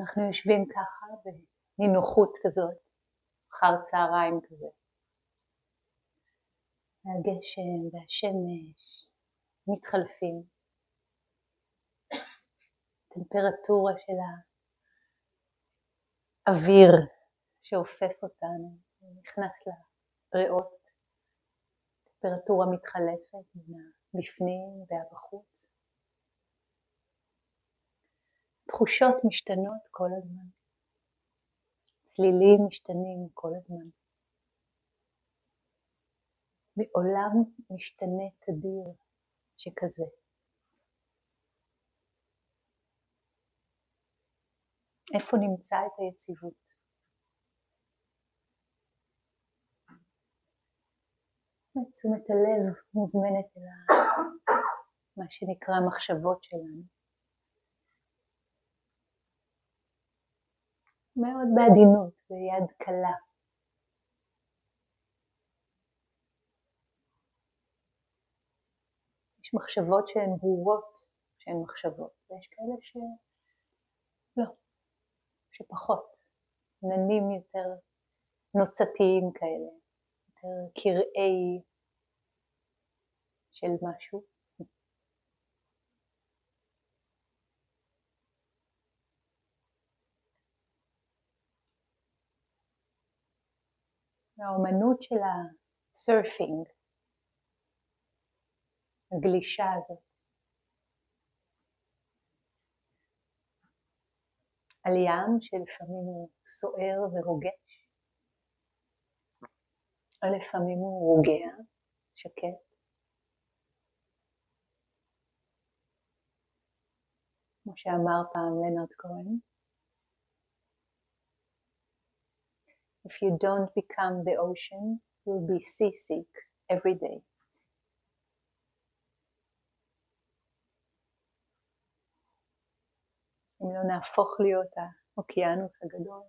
אנחנו יושבים ככה בנינוחות כזאת, אחר צהריים כזה. והגשם והשמש מתחלפים. טמפרטורה של האוויר שאופף אותנו, נכנס לריאות, טמפרטורה מתחלפת בפנים והבחוץ. תחושות משתנות כל הזמן, צלילים משתנים כל הזמן. מעולם משתנה תדיר שכזה. איפה נמצא את היציבות? תשומת הלב מוזמנת אל מה שנקרא המחשבות שלנו. מאוד בעדינות, ביד קלה. יש מחשבות שהן ברורות שהן מחשבות, ויש כאלה שלא, שפחות, עננים יותר נוצתיים כאלה, יותר קרעי של משהו. האומנות של הסרפינג, הגלישה הזאת. על ים שלפעמים הוא סוער ורוגש, או לפעמים הוא רוגע, שקט. כמו שאמר פעם לנרד כהן, If you don't become the ocean, you'll be seasick every day. אם לא נהפוך להיות האוקיינוס הגדול,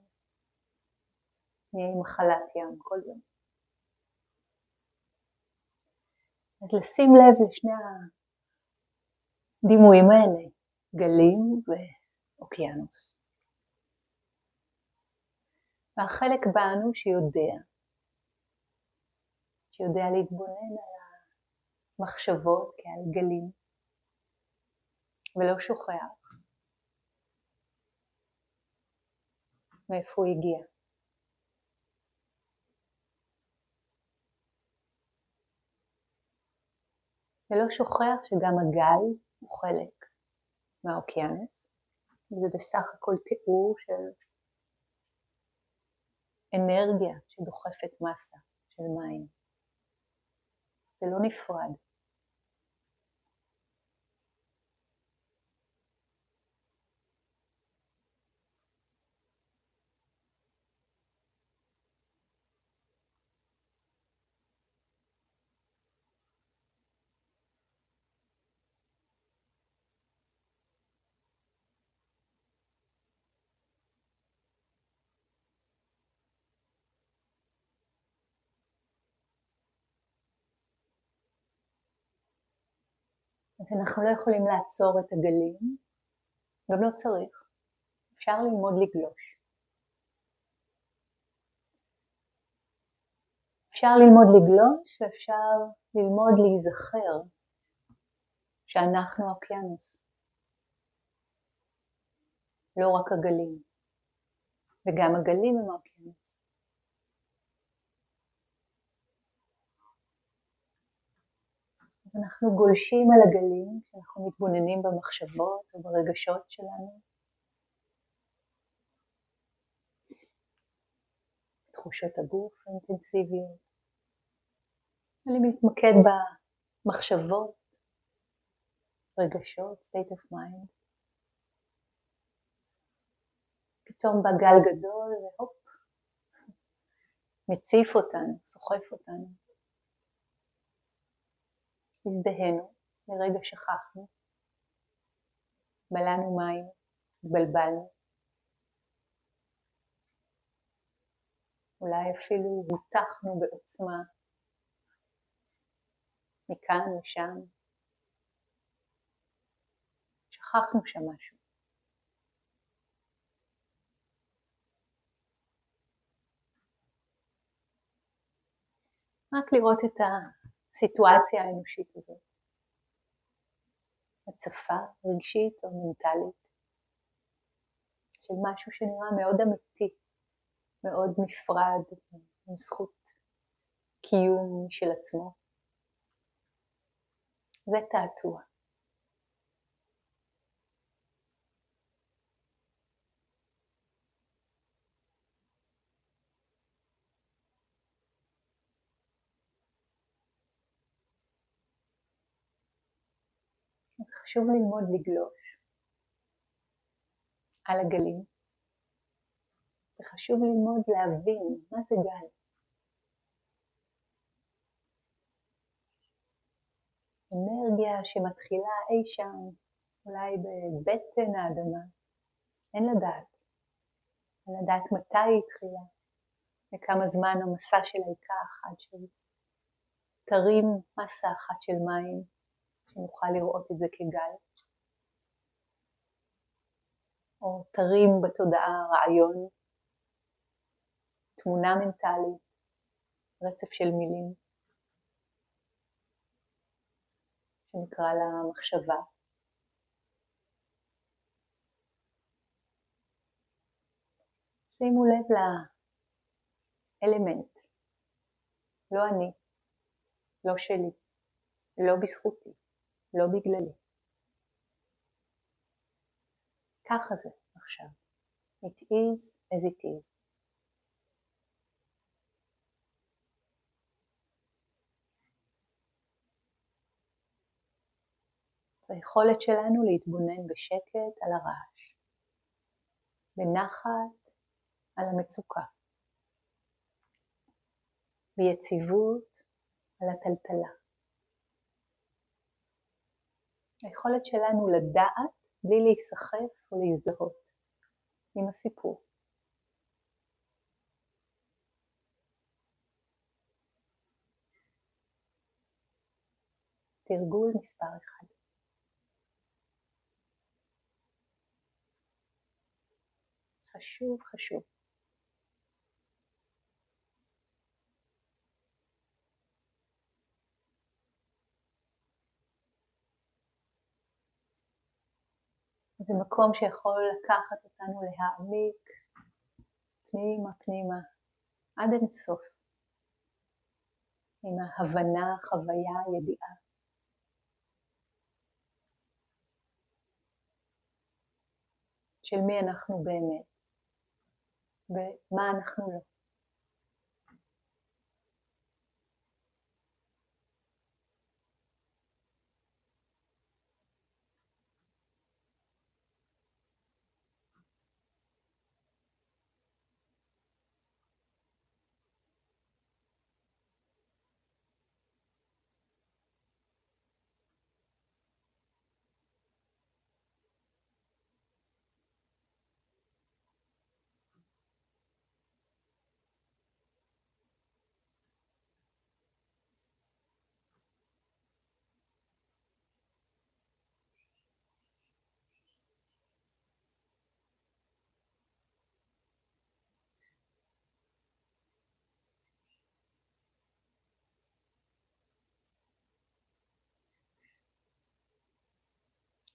נהיה עם מחלת ים כל יום. אז לשים לב לשני הדימויים האלה, גלים ואוקיינוס. והחלק בנו שיודע, שיודע להתבונן על המחשבות כעל גלים, ולא שוכח מאיפה הוא הגיע. ולא שוכח שגם הגל הוא חלק מהאוקיינוס, זה בסך הכל תיאור של אנרגיה שדוחפת מסה של מים. זה לא נפרד. אנחנו לא יכולים לעצור את הגלים, גם לא צריך. אפשר ללמוד לגלוש. אפשר ללמוד לגלוש ואפשר ללמוד להיזכר שאנחנו אוקיינוס. לא רק הגלים, וגם הגלים הם אוקיינוס. אז אנחנו גולשים על הגלים כשאנחנו מתבוננים במחשבות וברגשות שלנו. תחושות הגוף האינטנסיביות. אני מתמקד במחשבות, רגשות, state of mind. פתאום בא גל גדול והופ, מציף אותנו, סוחף אותנו. הזדהינו, לרגע שכחנו, בלענו מים, התבלבלנו, אולי אפילו הוטחנו בעוצמה. מכאן לשם, שכחנו שם משהו. רק לראות את ה... הסיטואציה האנושית הזאת. הצפה רגשית או מנטלית של משהו שנראה מאוד אמיתי, מאוד נפרד, עם זכות קיום של עצמו. זה תעתוע. חשוב ללמוד לגלוש על הגלים, וחשוב ללמוד להבין מה זה גל. אנרגיה שמתחילה אי שם, אולי בבטן האדמה, אין לדעת. אין לדעת מתי היא התחילה, וכמה זמן המסע שלה ייקח עד שתרים מסה אחת של מים שנוכל לראות את זה כגל. או תרים בתודעה רעיון, תמונה מנטלית, רצף של מילים, שנקרא לה מחשבה. שימו לב לאלמנט, לא אני, לא שלי, לא בזכותי. לא בגללי. ככה זה עכשיו. It is as it is. זו היכולת שלנו להתבונן בשקט על הרעש, בנחת על המצוקה, ביציבות על הטלטלה. היכולת שלנו לדעת בלי להיסחף או להזדהות עם הסיפור. תרגול מספר אחד. חשוב חשוב. זה מקום שיכול לקחת אותנו להעמיק פנימה פנימה עד אינסוף עם ההבנה, חוויה, ידיעה. של מי אנחנו באמת ומה אנחנו לא.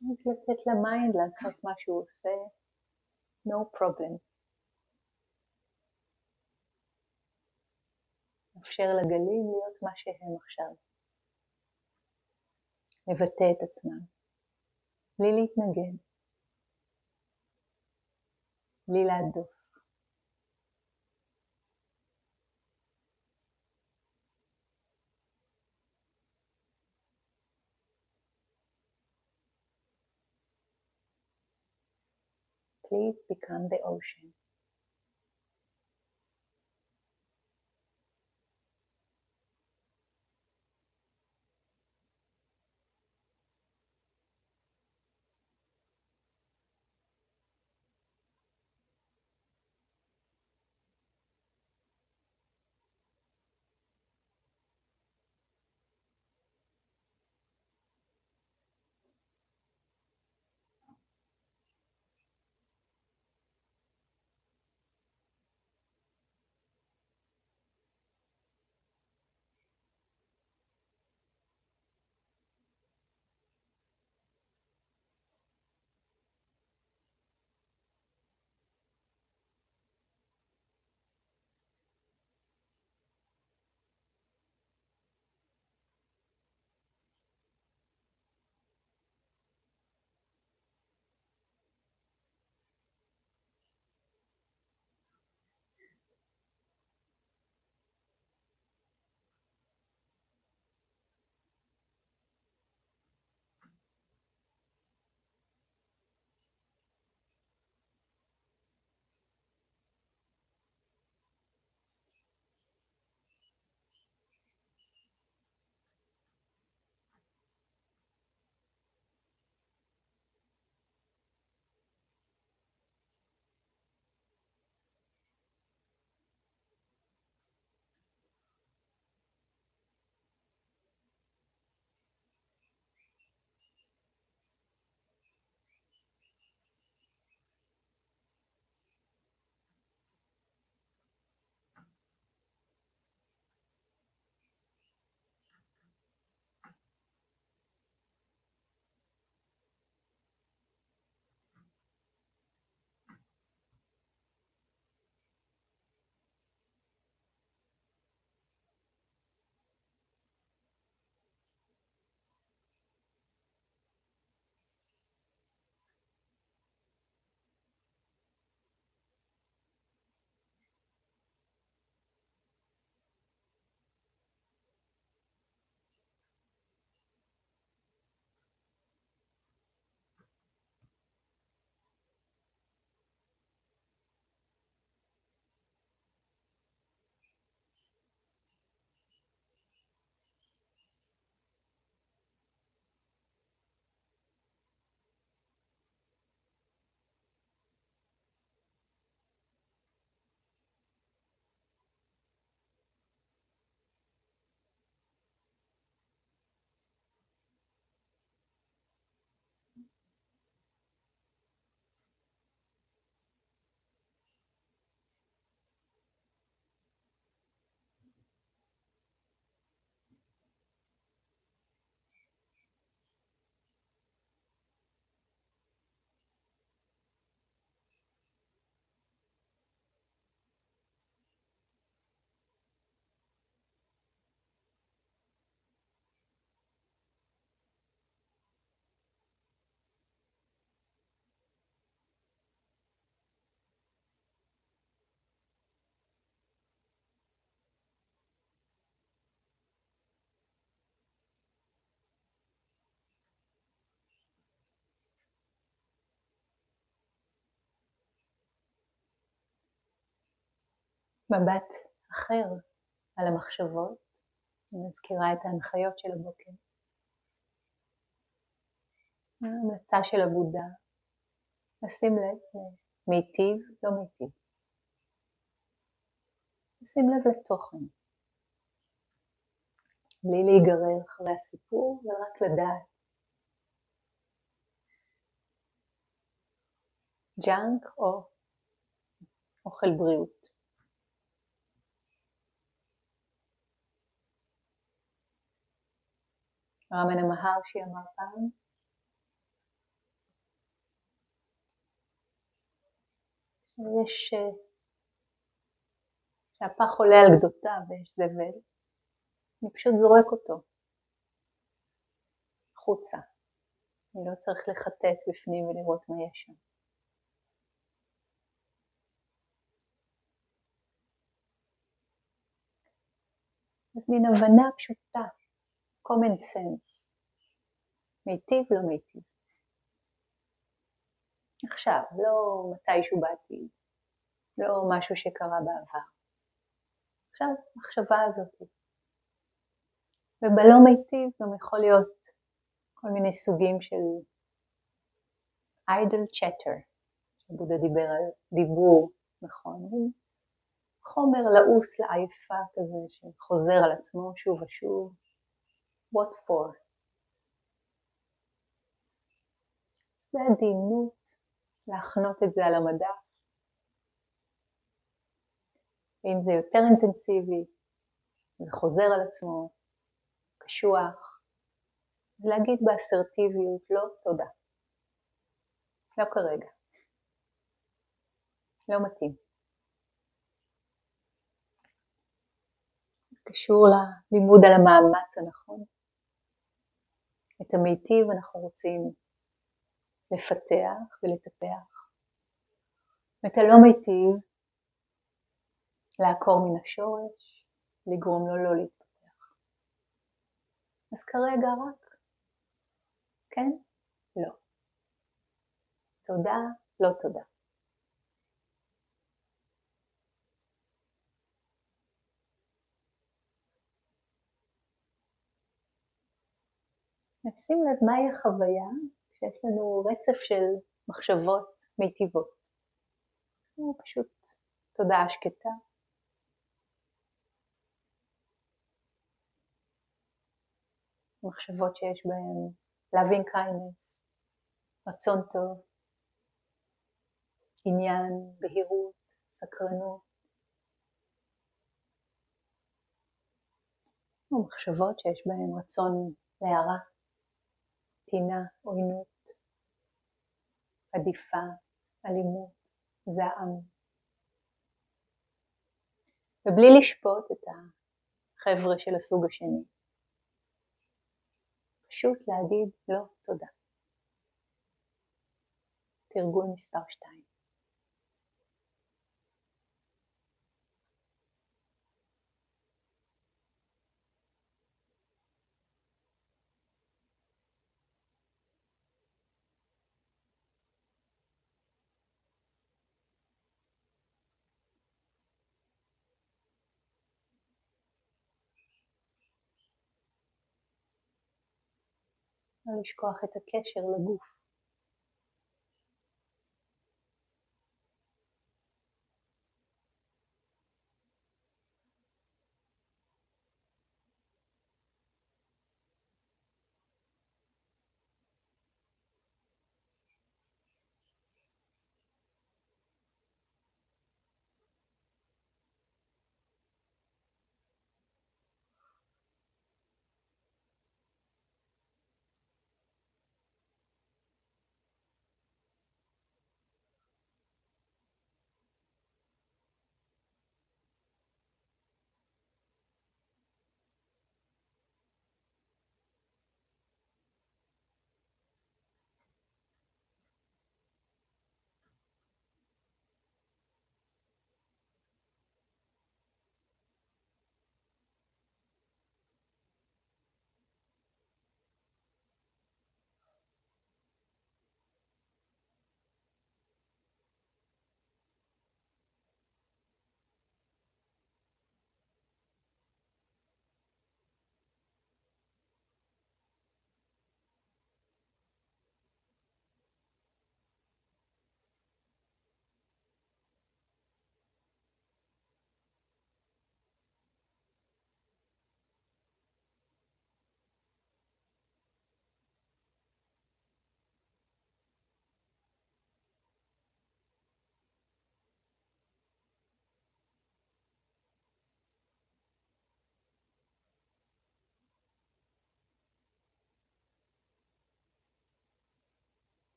אז לתת ל mind לעשות מה שהוא עושה, no problem. לאפשר לגלים להיות מה שהם עכשיו. לבטא את עצמם, בלי להתנגד, בלי להדוף. Please become the ocean. מבט אחר על המחשבות, אני מזכירה את ההנחיות של הבוקר. ההמלצה של עבודה, לשים לב מיטיב, לא מיטיב. לשים לב לתוכן, בלי להיגרר אחרי הסיפור, ורק לדעת. ג'אנק או אוכל בריאות. רמן המהר אמר פעם, שיש, שהפח עולה על גדותיו ויש זבל, אני פשוט זורק אותו החוצה. אני לא צריך לחטט בפנים ולראות מה יש שם. אז מין הבנה פשוטה, common sense, מיטיב לא מיטיב. עכשיו, לא מתישהו בעתיד, לא משהו שקרה בעבר. עכשיו, המחשבה הזאת. ובלא מיטיב גם יכול להיות כל מיני סוגים של idle chatter, שבודה דיבר על דיבור, נכון, חומר לעוס לעייפה כזה שחוזר על עצמו שוב ושוב, what for? אז בעדינות להחנות את זה על המדף. ואם זה יותר אינטנסיבי וחוזר על עצמו, קשוח, אז להגיד באסרטיביות לא תודה. לא כרגע. לא מתאים. קשור ללימוד על המאמץ הנכון. את המיטיב אנחנו רוצים לפתח ולטפח. ואת הלא מיטיב, לעקור מן השורש, לגרום לו לא להתפתח. אז כרגע רק כן, לא. תודה, לא תודה. נשים לב מהי החוויה כשיש לנו רצף של מחשבות מיטיבות. פשוט תודעה שקטה. מחשבות שיש בהן loving kindness, רצון טוב, עניין, בהירות, סקרנות. מחשבות שיש בהן רצון להערה, טינה, עוינות, עדיפה, אלימות, זעם. ובלי לשפוט את החבר'ה של הסוג השני. פשוט להגיד לא תודה. תרגול מספר 2. לא לשכוח את הקשר לגוף.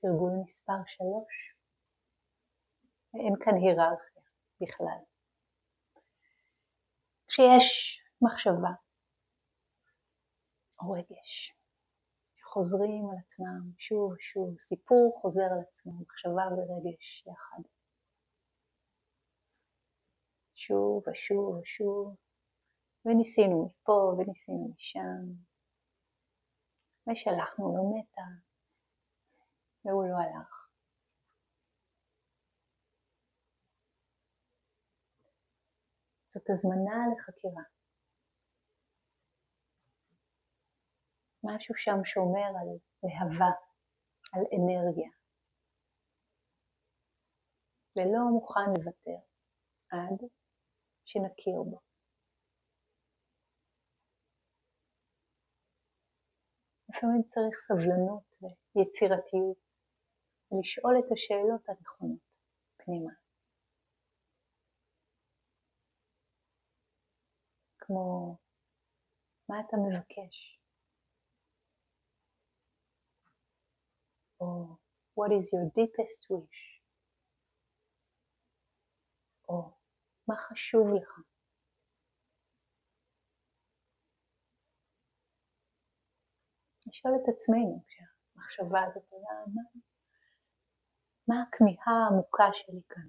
תרגול מספר שלוש. אין כאן היררכיה בכלל. כשיש מחשבה או רגש שחוזרים על עצמם שוב ושוב, סיפור חוזר על עצמו, מחשבה ורגש יחד. שוב ושוב ושוב, וניסינו מפה וניסינו משם, ושלחנו לו מתה, והוא לא הלך. זאת הזמנה לחקירה. משהו שם שומר על להבה, על אנרגיה, ולא מוכן לוותר עד שנכיר בו. לפעמים צריך סבלנות ויצירתיות ולשאול את השאלות הנכונות פנימה. כמו, מה אתה מבקש? או what is your deepest wish? או מה חשוב לך? לשאול את עצמנו כשהמחשבה הזאת עולה, מה, מה הכמיהה העמוקה שלי כאן?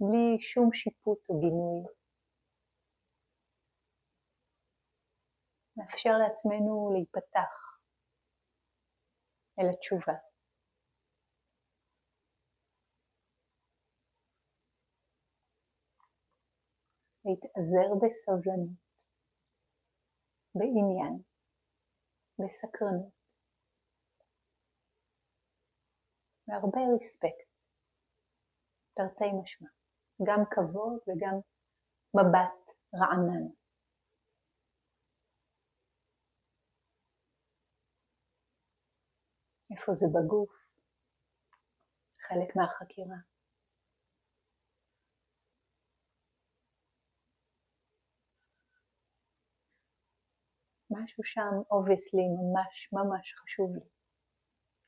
בלי שום שיפוט או גינוי. נאפשר לעצמנו להיפתח אל התשובה. להתאזר בסבלנות, בעניין, בסקרנות, והרבה רספקט, תרתי משמע, גם כבוד וגם מבט רענן. איפה זה בגוף? חלק מהחקירה. משהו שם obviously ממש ממש חשוב לי,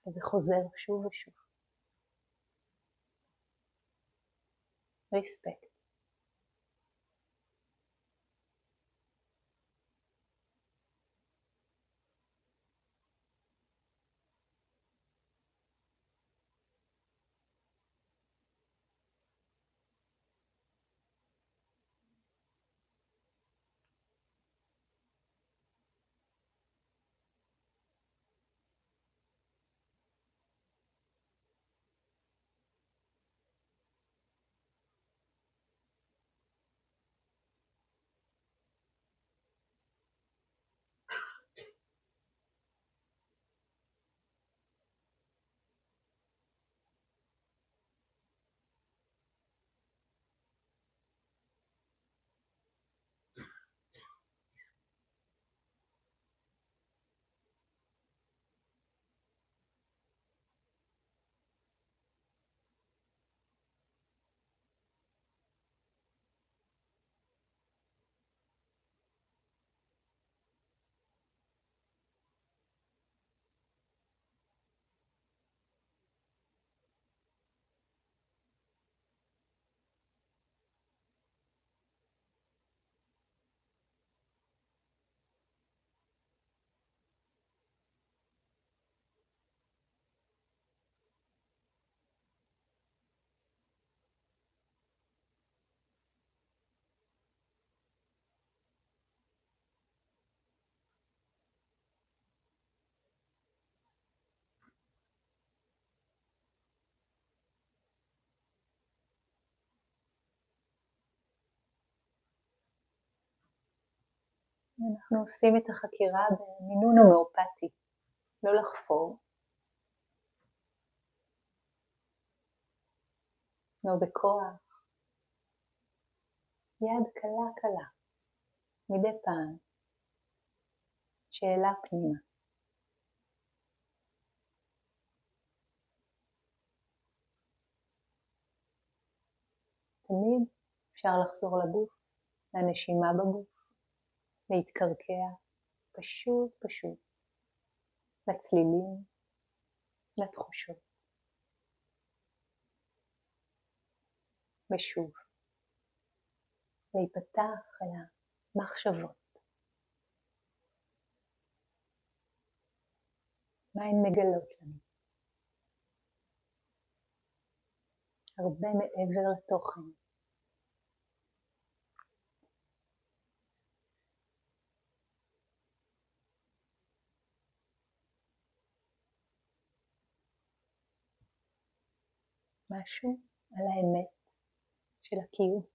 וזה חוזר שוב ושוב. respect. אנחנו עושים את החקירה במינון הומאופתי, לא לחפור, לא בכוח, יד קלה קלה, מדי פעם, שאלה פנימה. תמיד אפשר לחזור לגוף, לנשימה בגוף, להתקרקע, פשוט פשוט, לצלילים, לתחושות. ושוב, להיפתח אל המחשבות. מה הן מגלות לנו? הרבה מעבר לתוכן. משהו על האמת של הקיום.